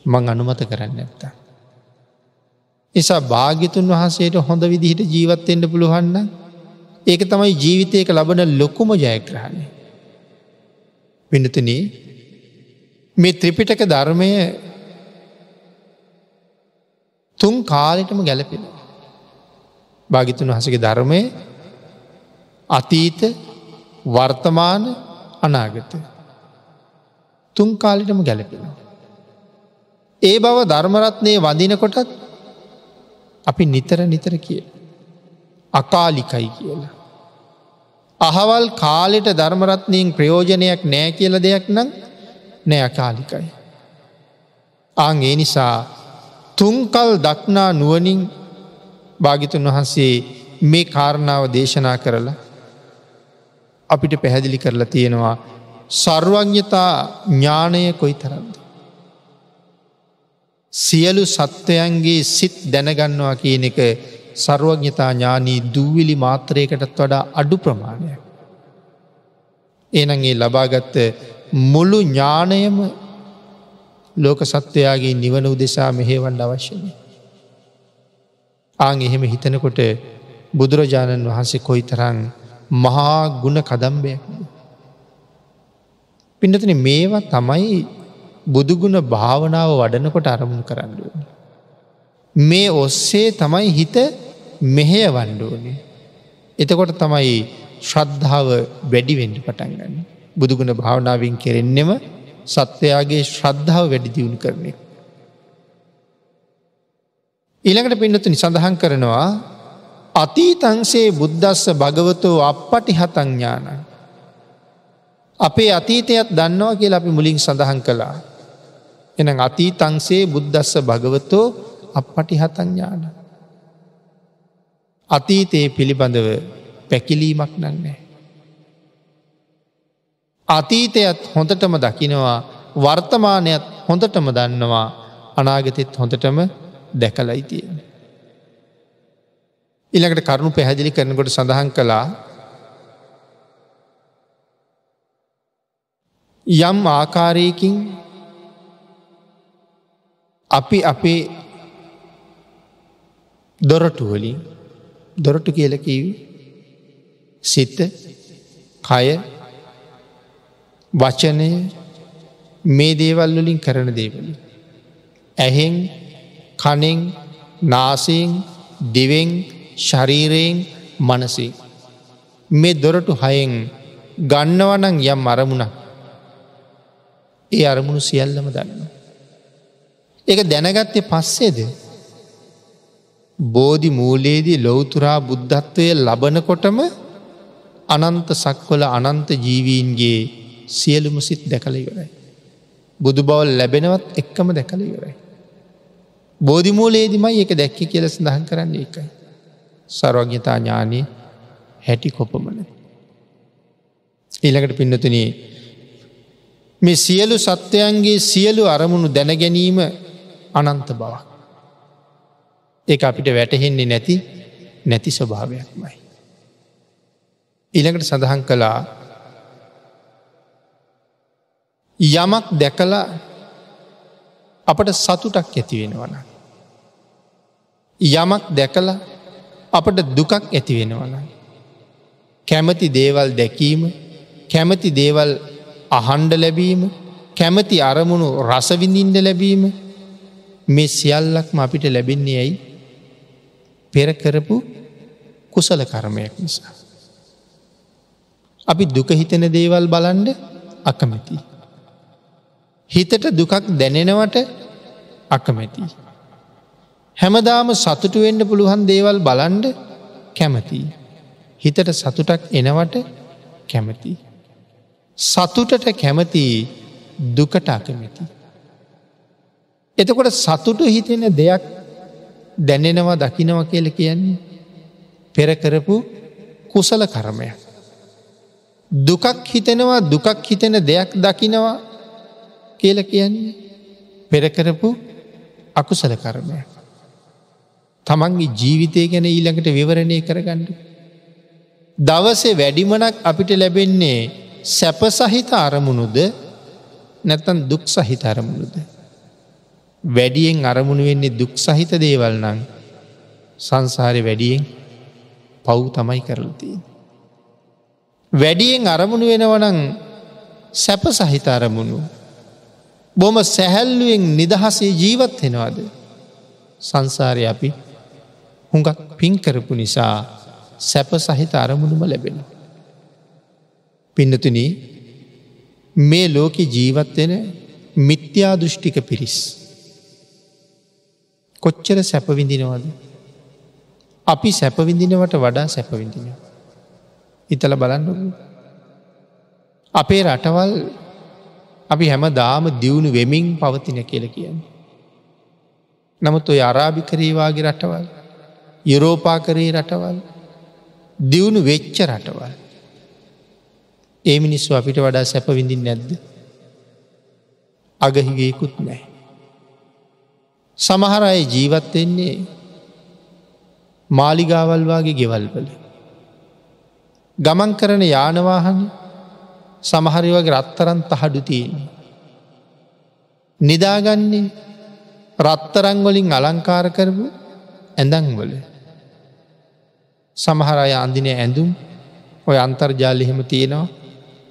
මං අනුමත කරන්න ඇත්තා. නිසා භාගිතුන් වහන්සේට හොඳ විදිහට ජීවත්තෙන්ට පුළුවන්න ඒක තමයි ජීවිතයක ලබන ලොකුම ජයග්‍රහණය. වෙනතන මේ ත්‍රිපිටක ධර්මය තුන් කාලෙටම ගැලපෙන. භාගිතුන් වහසගේ ධර්මය අතීත වර්තමාන අනාගත. තුන් කාලිටම ගැලපෙන. ඒ බව ධර්මරත්නය වදිනකොටත් අපි නිතර නිතර කිය. අකාලිකයි කියලා. අහවල් කාලෙට ධර්මරත්නයෙන් ප්‍රයෝජනයක් නෑ කියල දෙයක් නම් නෑ අකාලිකයි. ආං ඒ නිසා තුන්කල් දක්නා නුවනින් භාගිතුන් වහන්සේ මේ කාරණාව දේශනා කරලා අපිට පැහැදිලි කරලා තියෙනවා සර්වඥතා ඥානය කොයි තරන්ද. සියලු සත්වයන්ගේ සිත් දැනගන්නවා කියන එක සර්වඥතා ඥානී දූවිලි මාත්‍රයකටත් වඩා අඩු ප්‍රමාණයක්. ඒනගේ ලබාගත්ත මුළු ඥානයම ලෝක සත්වයාගේ නිවන උදෙසා මෙහේවන්ඩ අවශ්‍යනය. ආං එහෙම හිතනකොට බුදුරජාණන් වහන්සේ කොයි තරං මහා ගුණ කදම්බයක්. පිඩතන මේවා තමයි බුදුගුණ භාවනාව වඩනකොට අරමුණු කරන්නුවන. මේ ඔස්සේ තමයි හිත මෙහෙය වණ්ඩුවනේ. එතකොට තමයි ශ්‍රද්ධාව වැඩිවෙන්ඩ පටන්ගන්න. බුදුගුණ භාවනාවෙන් කෙරෙන්නෙම සත්වයාගේ ශ්‍රද්ධාව වැඩි දියුණු කරනෙ. ඊළඟට පින්නතුනි සඳහන් කරනවා අතීතංසේ බුද්ධස්ස භගවතෝ අපපටි හතංඥාන. අපේ අතීතයත් දන්නවා කියලා අපි මුලින් සඳහන් කළා. එන අතීතංසේ බුද්ධස්ස භගවතෝ අපපටි හතඥාන. අතීතයේ පිළිබඳව පැකිලීමක් නන්නේ. අතීතයත් හොඳටම දකිනවා වර්තමානයත් හොඳටම දන්නවා අනාගතෙත් හොඳටම දැකලයි තියෙන. ඉළඟට කරුණු පැහැදිලි කරනකොට සඳහන් කළා යම් ආකාරයකින් අපි අපේ දොරටුවලින් දොරටු කියලකිවි සිත කය වචනය මේ දේවල් වලින් කරන දේවලින්. ඇහෙන් කනෙන් නාසයෙන් දිවෙන් ශරීරයෙන් මනසේ. මේ දොරටු හයෙන් ගන්නවනං යම් අරමුණක් ඒ අරමුණු සියල්ලම දන්න. ඒක දැනගත්තේ පස්සේද. බෝධි මූලයේදී ලොවතුරා බුද්ධත්වය ලබනකොටම අනන්ත සක්වල අනන්ත ජීවීන්ගේ සියලුම සිත් දැකළ ඉවරයි. බුදු බවල් ලැබෙනවත් එක්කම දැකළ ඉවරයි. බෝධිමූලේදිමයි එක දැක්ක කියල සඳහන් කරන්න එකයි. සරෝග්‍යතා ඥානී හැටි කොපමන. ඊළඟට පින්නතුනී මේ සියලු සත්වයන්ගේ සියලු අරමුණු දැනගැනීම අනන්ත බවක්. ඒ අපිට වැටහෙන්නේ නැති නැති ස්වභාවයක්මයි. ඊළඟට සඳහන් කළා යමක් දැකලා අපට සතුටක් ඇති වෙනවන. යමක් දැකලා අපට දුකක් ඇති වෙනවන. කැමති දේවල් දැකීම කැමති දේවල් අහන්ඩ ලැබීම කැමති අරමුණු රසවිඳින්ඩ ලැබීම මේ සියල්ලක්ම අපිට ලැබෙන්නේ ඇයි පෙර කරපු කුසල කර්මයක් නිසා. අපි දුක හිතන දේවල් බලන්ඩ අකමැති. හිතට දුකක් දැනෙනවට අකමැති. හැමදාම සතුටු වෙන්න පුළුවන් දේවල් බලන්ඩ කැමති. හිතට සතුටක් එනවට කැමති. සතුටට කැමති දුකට අකමැති. එතකොට සතුටු හිතෙන දෙයක් දැනෙනවා දකිනව කියල කියන්නේ පෙරකරපු කුසල කර්මයක්. දුකක් හිතෙනවා දුකක් හිතෙන දෙයක් දකිනවා කියල කියන්නේ පෙරකරපු අකුසල කර්මයක්. තමන්ගේ ජීවිතය ගැන ඊළඟට විවරණය කරගන්නඩ. දවසේ වැඩිමනක් අපිට ලැබෙන්නේ සැප සහිත අරමුණුද නැත්තන් දුක් සහිත අරමුණුද. වැඩියෙන් අරමුණු වෙන්නේ දුක් සහිත දේවල් නං සංසාරය වැඩියෙන් පව් තමයි කරලතිී. වැඩියෙන් අරමුණු වෙනවනං සැප සහිත අරමුණු. බොම සැහැල්ලුවෙන් නිදහසේ ජීවත් වෙනවාද. සංසාරය අපි හුඟක් පින්කරපු නිසා සැප සහිත අරමුණුම ලැබෙන. පින්නතුන මේ ලෝකෙ ජීවත්වෙන මිත්‍යා දෘෂ්ටික පිරිස්. කොච්චර සැපවිඳිනවද. අපි සැපවිඳිනවට වඩා සැපවිඳින. හිතල බලන්න. අපේ රටවල් අපි හැම දාම දියුණු වෙමින් පවතින කියල කියන්න. නමුත් ඔය අරාභිකරීවාගේ රටවල් යුරෝපාකරී රටවල් දියුණු වෙච්ච රටවල්. ඒ මිනිස්සු අපිට වඩා සැපවිඳින් නැද්ද. අගහිගේකුත් නෑ. සමහර අය ජීවත්වෙන්නේ මාලිගාවල්වාගේ ගෙවල්වල. ගමන් කරන යානවාහන සමහරි වගේ රත්තරන් තහඩු තියෙන්නේ. නිදාගන්නේ රත්තරංවලින් අලංකාර කරපු ඇඳංවල. සමහර අය අන්දින ඇඳුම් ඔය අන්තර්ජාලෙහෙම තියෙනවා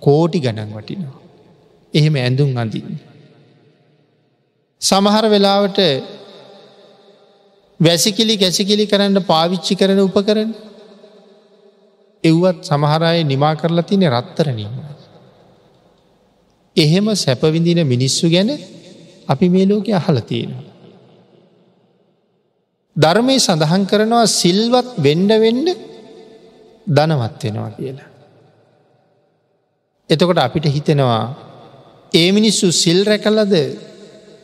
කෝටි ගණන් වටිනවා. එහෙම ඇඳුම් අඳින්න. සමහර වෙලාවට වැසිකිලි කැසිකිලි කරන්න පාවිච්චි කරන උපකරන එව්වත් සමහරය නිමා කරලා තිනෙ රත්තරනීම. එහෙම සැපවිඳින මිනිස්සු ගැන අපි මේ ලෝක අහල තියෙනවා. ධර්මය සඳහන් කරනවා සිල්වත් වෙන්ඩ වෙන්ඩ දනවත් වෙනවා කියලා. එතකොට අපිට හිතෙනවා ඒ මිනිස්සු සිල් රැකලද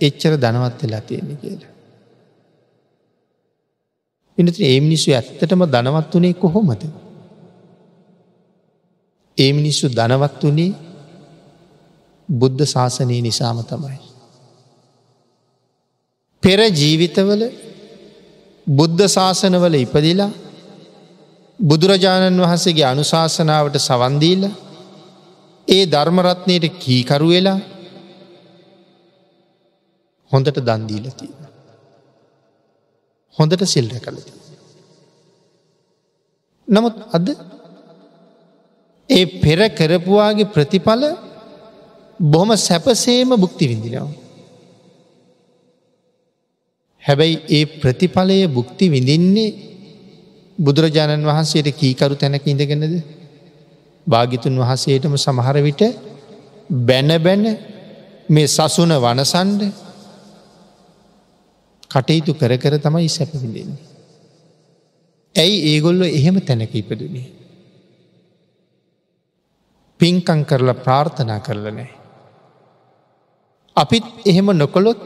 එච්චර දනවත් වෙලා තියෙන කියලා. පිනති ඒ මිනිස්සු ඇත්තටම දනවත් වනේ කොහොමද. ඒ මිනිස්සු දනවත් වනේ බුද්ධ ශාසනය නිසාම තමයි. පෙර ජීවිතවල බුද්ධ ශාසනවල ඉපදිලා බුදුරජාණන් වහන්සේගේ අනුශාසනාවට සවන්දීල ඒ ධර්මරත්නයට කීකරු වෙලා හොඳට දන්දීලතිී. හොඳට සිල්ර කළති. නමුත් අද ඒ පෙර කරපුවාගේ ප්‍රතිඵල බොහොම සැපසේම බුක්ති විඳිනවා. හැබැයි ඒ ප්‍රතිඵලය බුක්ති විඳින්නේ බුදුරජාණන් වහන්සේට කීකරු තැනක ඉඳගෙනද භාගිතුන් වහසේටම සමහර විට බැන බැන මේ සසුන වනසන්ඩ කටයුතු කර කර තමයි සැපවිඳෙන්නේ. ඇයි ඒගොල්ලො එහෙම තැනක ඉපදුනේ. පින්කං කරලා ප්‍රාර්ථනා කරල නෑ. අපිත් එහෙම නොකොළොත්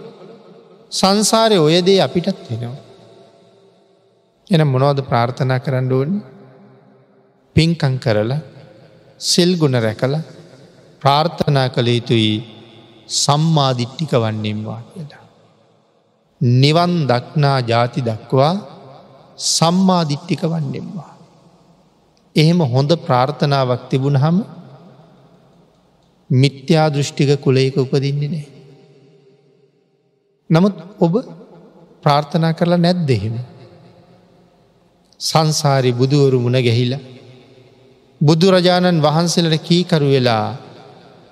සංසාරය ඔයදේ අපිටත් වෙනවා. එන මොනවද ප්‍රාර්ථනා කරන්න ඕන පින්කං කරලා සෙල් ගුණ රැකල ප්‍රාර්ථනා කළ යුතුයි සම්මාධිට්ටික වන්නේෙන්වා කියලා. නිවන් දක්නා ජාති දක්වා සම්මාධිට්ටික වන්නෙම්වා. එහෙම හොඳ ප්‍රාර්ථනාවක් තිබුණ හම මිත්‍යා දෘෂ්ටික කුලයක උපදින්නේ නෑ. නමුත් ඔබ ප්‍රාර්ථනා කරලා නැත් දෙහෙම. සංසාරි බුදුවරු මුණ ගැහිල. බුදුරජාණන් වහන්සේලට කීකරු වෙලා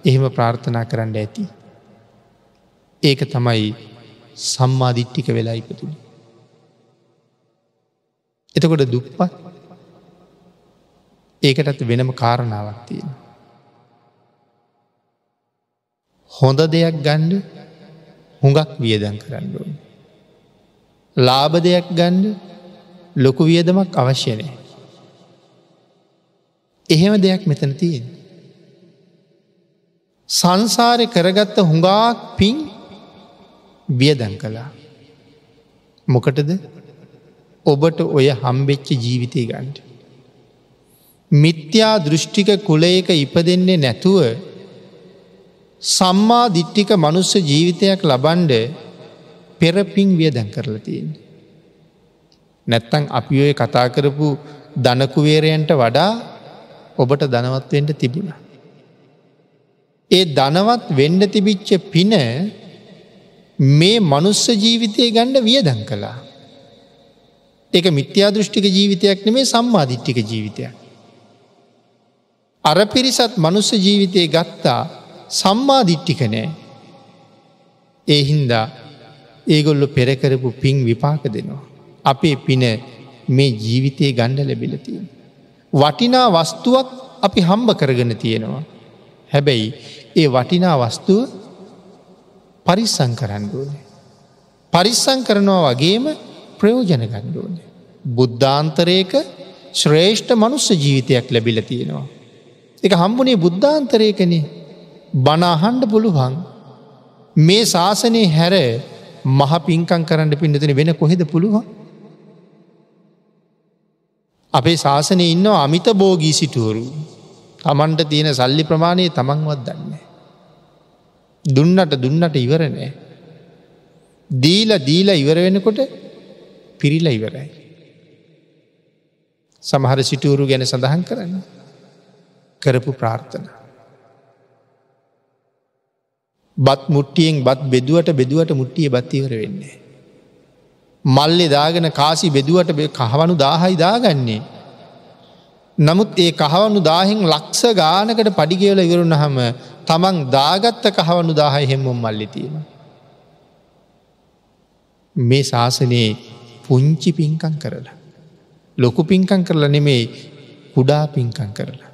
එහෙම ප්‍රාර්ථනා කරන්න ඇති. ඒක තමයි සම්මාධිට්ටික වෙලා ඉපතුළ. එතකොට දුප්පත් ඒකටත් වෙනම කාරණාවක් තියෙන. හොඳ දෙයක් ගණ්ඩ හුඟක් වියදන් කරන්න ඕන. ලාභ දෙයක් ගණ්ඩ ලොකු වියදමක් අවශ්‍යනය. එහෙම දෙයක් මෙතන තියෙන්. සංසාරය කරගත්ත හුඟාක් පින් වියදන් කළා. මොකටද ඔබට ඔය හම්බෙච්ච ජීවිතය ගන්ට. මිත්‍යා දෘෂ්ටික කුලයක ඉපදෙන්නේ නැතුව සම්මා දිට්ටික මනුස්ස ජීවිතයක් ලබන්ඩ පෙරපින් වියදැන් කරලා තියෙන. නැත්තං අපි ඔය කතා කරපු දනකුවේරයන්ට වඩා ඔබට දනවත්වෙන්ට තිබුණ. ඒ දනවත් වෙන්ඩ තිබිච්ච පින මේ මනුස්ස ජීවිතය ගණ්ඩ වියදන් කළා. ඒක මිත්‍යා දෘෂ්ටික ජීවිතයක් නෙමේ සම්මාධිට්ටික ජීවිතයක්. අර පිරිසත් මනුස්ස ජීවිතය ගත්තා සම්මාධිට්ටික නෑ. ඒ හින්දා ඒගොල්ලො පෙරකරපු පින් විපාක දෙනවා. අපේ පින මේ ජීවිතයේ ගණ්ඩ ලැබිලතිය. වටිනා වස්තුවක් අපි හම්බ කරගෙන තියෙනවා. හැබැයි ඒ වටිනා වස්තුව පරිස්සං කරන්න ඕනේ. පරිස්සං කරනවා වගේම ප්‍රයෝජන ගණ්ඩුවන. බුද්ධාන්තරයක ශ්‍රේෂ්ඨ මනුස්ස ජීවිතයක් ලැබිල තියෙනවා. එක හම්බුනේ බුද්ධාන්තරයකන බනාහන්ඩ පුළුවන් මේ ශාසනය හැර මහ පින්කං කරන්න පිඩතින වෙන කොහෙද පුළුවන්. අපේ ශාසනය ඉන්න අමිත බෝගී සිටුවරු තමන්ට තියෙන සල්ලි ප්‍රමාණය තමන්වත් දන්න. දුන්නට දුන්නට ඉවරනෑ. දීල දීල ඉවර වෙනකොට පිරිල ඉවරයි. සමහර සිටුවරු ගැන සඳහන් කරන්න කරපු ප්‍රාර්ථන. බත් මුට්ටියෙන් බත් බෙදුවට බෙදුවට මුට්ටිය බත්තිවර වෙන්නේ. මල්ලෙ දාගෙන කාසි බෙදුවට කහවනු දාහයි දාගන්නේ. නමුත් ඒ කහවනු දාහෙන් ලක්ෂ ගානකට පඩිගේවල ඉවරුණ හම තමන් දාගත්ත කහවනු දාහයි හෙම්මුම් මල්ලි තියෙන. මේ ශාසනයේ පුංචි පින්කං කරලා. ලොකු පින්කං කරලා නෙමේ කුඩා පින්කං කරලා.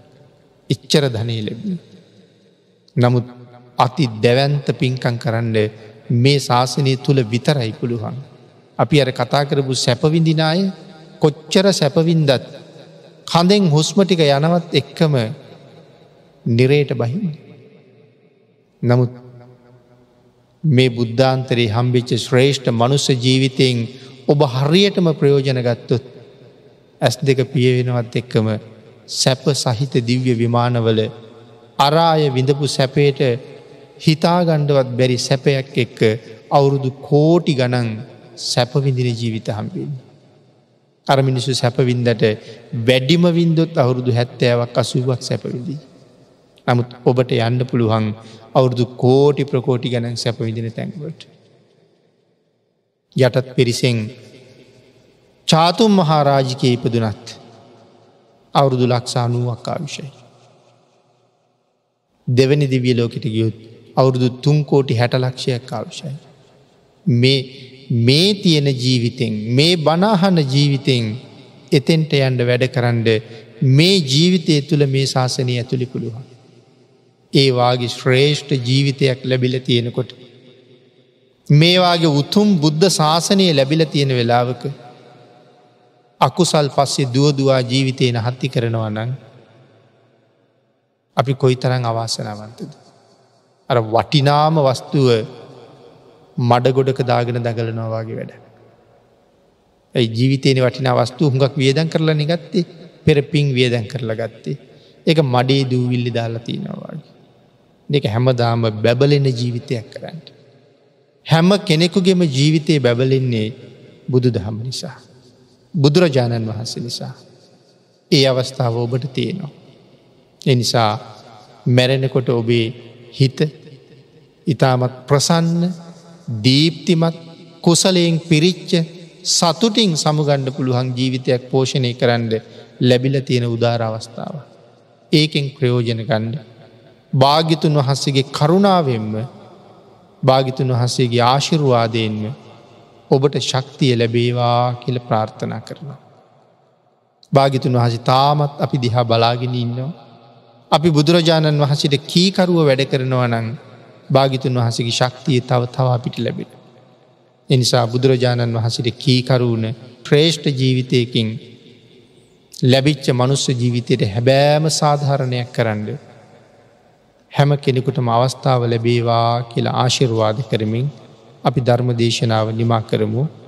එච්චර ධනය ලැබී. නමුත් අති දැවන්ත පින්කං කරන්න මේ ශාසනය තුළ විතරයි පුළුවන්. අපි අර කතා කරපු සැපවිඳිනාය කොච්චර සැපවින්දත් කඳෙන් හුස්මටික යනවත් එක්කම නිරේට බහින්න. නමුත් මේ බුද්ධාන්තරයේ හම්බිච්ච ශ්‍රේෂ්ඨ මනුස්ස ජීවිතයෙන් ඔබ හරියටම ප්‍රයෝජන ගත්තොත් ඇස් දෙක පියවෙනවත් එක්කම සැප සහිත දිව්‍ය විමානවල අරාය විඳපු සැපේට හිතාගණ්ඩවත් බැරි සැපයක් එක්ක අවුරුදු කෝටි ගණන් සැපවිඳින ජීවිත හම්බින්. අර මිනිසු සැපවින්දට වැඩිම වින්දොත් අවුරුදු හැත්තෑවක් අසුවක් සැපවිදී. නමුත් ඔබට යන්න පුළුවන් අවුරුදු කෝටි ප්‍රකෝටි ගැන සැපවිදින තැන්වට. යටත් පිරිසෙන් චාතුම් මහාරාජිකය ඉපදුනත් අවුරුදු ලක්ෂානුවක් ආවිෂයි. දෙවැනි දිවිය ලෝකට ගියොත් අවුරුදු තුන්කෝටි හැට ලක්ෂයක් ආවිෂයි. මේ මේ තියෙන ජීවිතෙන් මේ බනාහන ජීවිතෙන් එතෙන්ට යන්ඩ වැඩ කරන්න මේ ජීවිතය තුළ මේ ශාසනය ඇතුළි පුළුවන්. ඒවාගේ ශ්‍රේෂ්ඨ ජීවිතයක් ලැබිල තියෙනකොට මේවාගේ උතුම් බුද්ධ ශාසනය ලැබිල තියෙන වෙලාවක අකුසල් පස්සේ දුවදවා ජීවිතයන හත්ති කරනවා නං අපි කොයි තරං අවාසනාවන්තද. අර වටිනාම වස්තුව මඩ ගොඩක දාගෙන දගලනවාගේ වැඩ. ඇයි ජීවිතයන වටිනා වස්තු හුඟක් වියදන් කරලා නිගත්තේ පෙර පින් වියදැන් කරලා ගත්තේ. එක මඩේ දූවිල්ලි දාලා තියෙනවාගේ. දෙක හැමදාම බැබලෙන ජීවිතයක් කරන්න. හැම කෙනෙකුගේම ජීවිතය බැබලෙන්නේ බුදු දහම නිසා. බුදුරජාණන් වහන්සේ නිසා. ඒ අවස්ථාව ඔබට තියෙනවා. එනිසා මැරෙනකොට ඔබේ හිත ඉතාමත් ප්‍රසන්න දීප්තිමත් කුසලයෙන් පිරිච්ච සතුටින් සමුගණ්ඩ පුළුවන් ජීවිතයක් පෝෂණය කරන්න ලැබිල තියෙන උදාර අවස්ථාව. ඒකෙන් ප්‍රයෝජන ගණ්ඩ. භාගිතුන් වහන්සේගේ කරුණාවෙන්ම භාගිතුන් වහන්සේගේ ආශිරුවාදයෙන්ම ඔබට ශක්තිය ලැබේවා කියල ප්‍රාර්ථනා කරනවා. භාගිතුන් වහස තාමත් අපි දිහා බලාගෙන ඉන්නවා. අපි බුදුරජාණන් වහසට කීකරුව වැඩ කරනවා නං භාගිතුන් වහසගේ ශක්තිය තව තවා පිට ලැබෙන. එනිසා බුදුරජාණන් වහසට කීකරුණ ශ්‍රේෂ්ඨ ජීවිතයකින් ලැබිච්ච මනුස්ස ජීවිතයට හැබෑම සාධහරණයක් කරන්න. හැම කෙනෙකුටම අවස්ථාව ලැබේවා කියලා ආශිර්වාද කරමින් අපි ධර්ම දේශනාව නිමා කරමු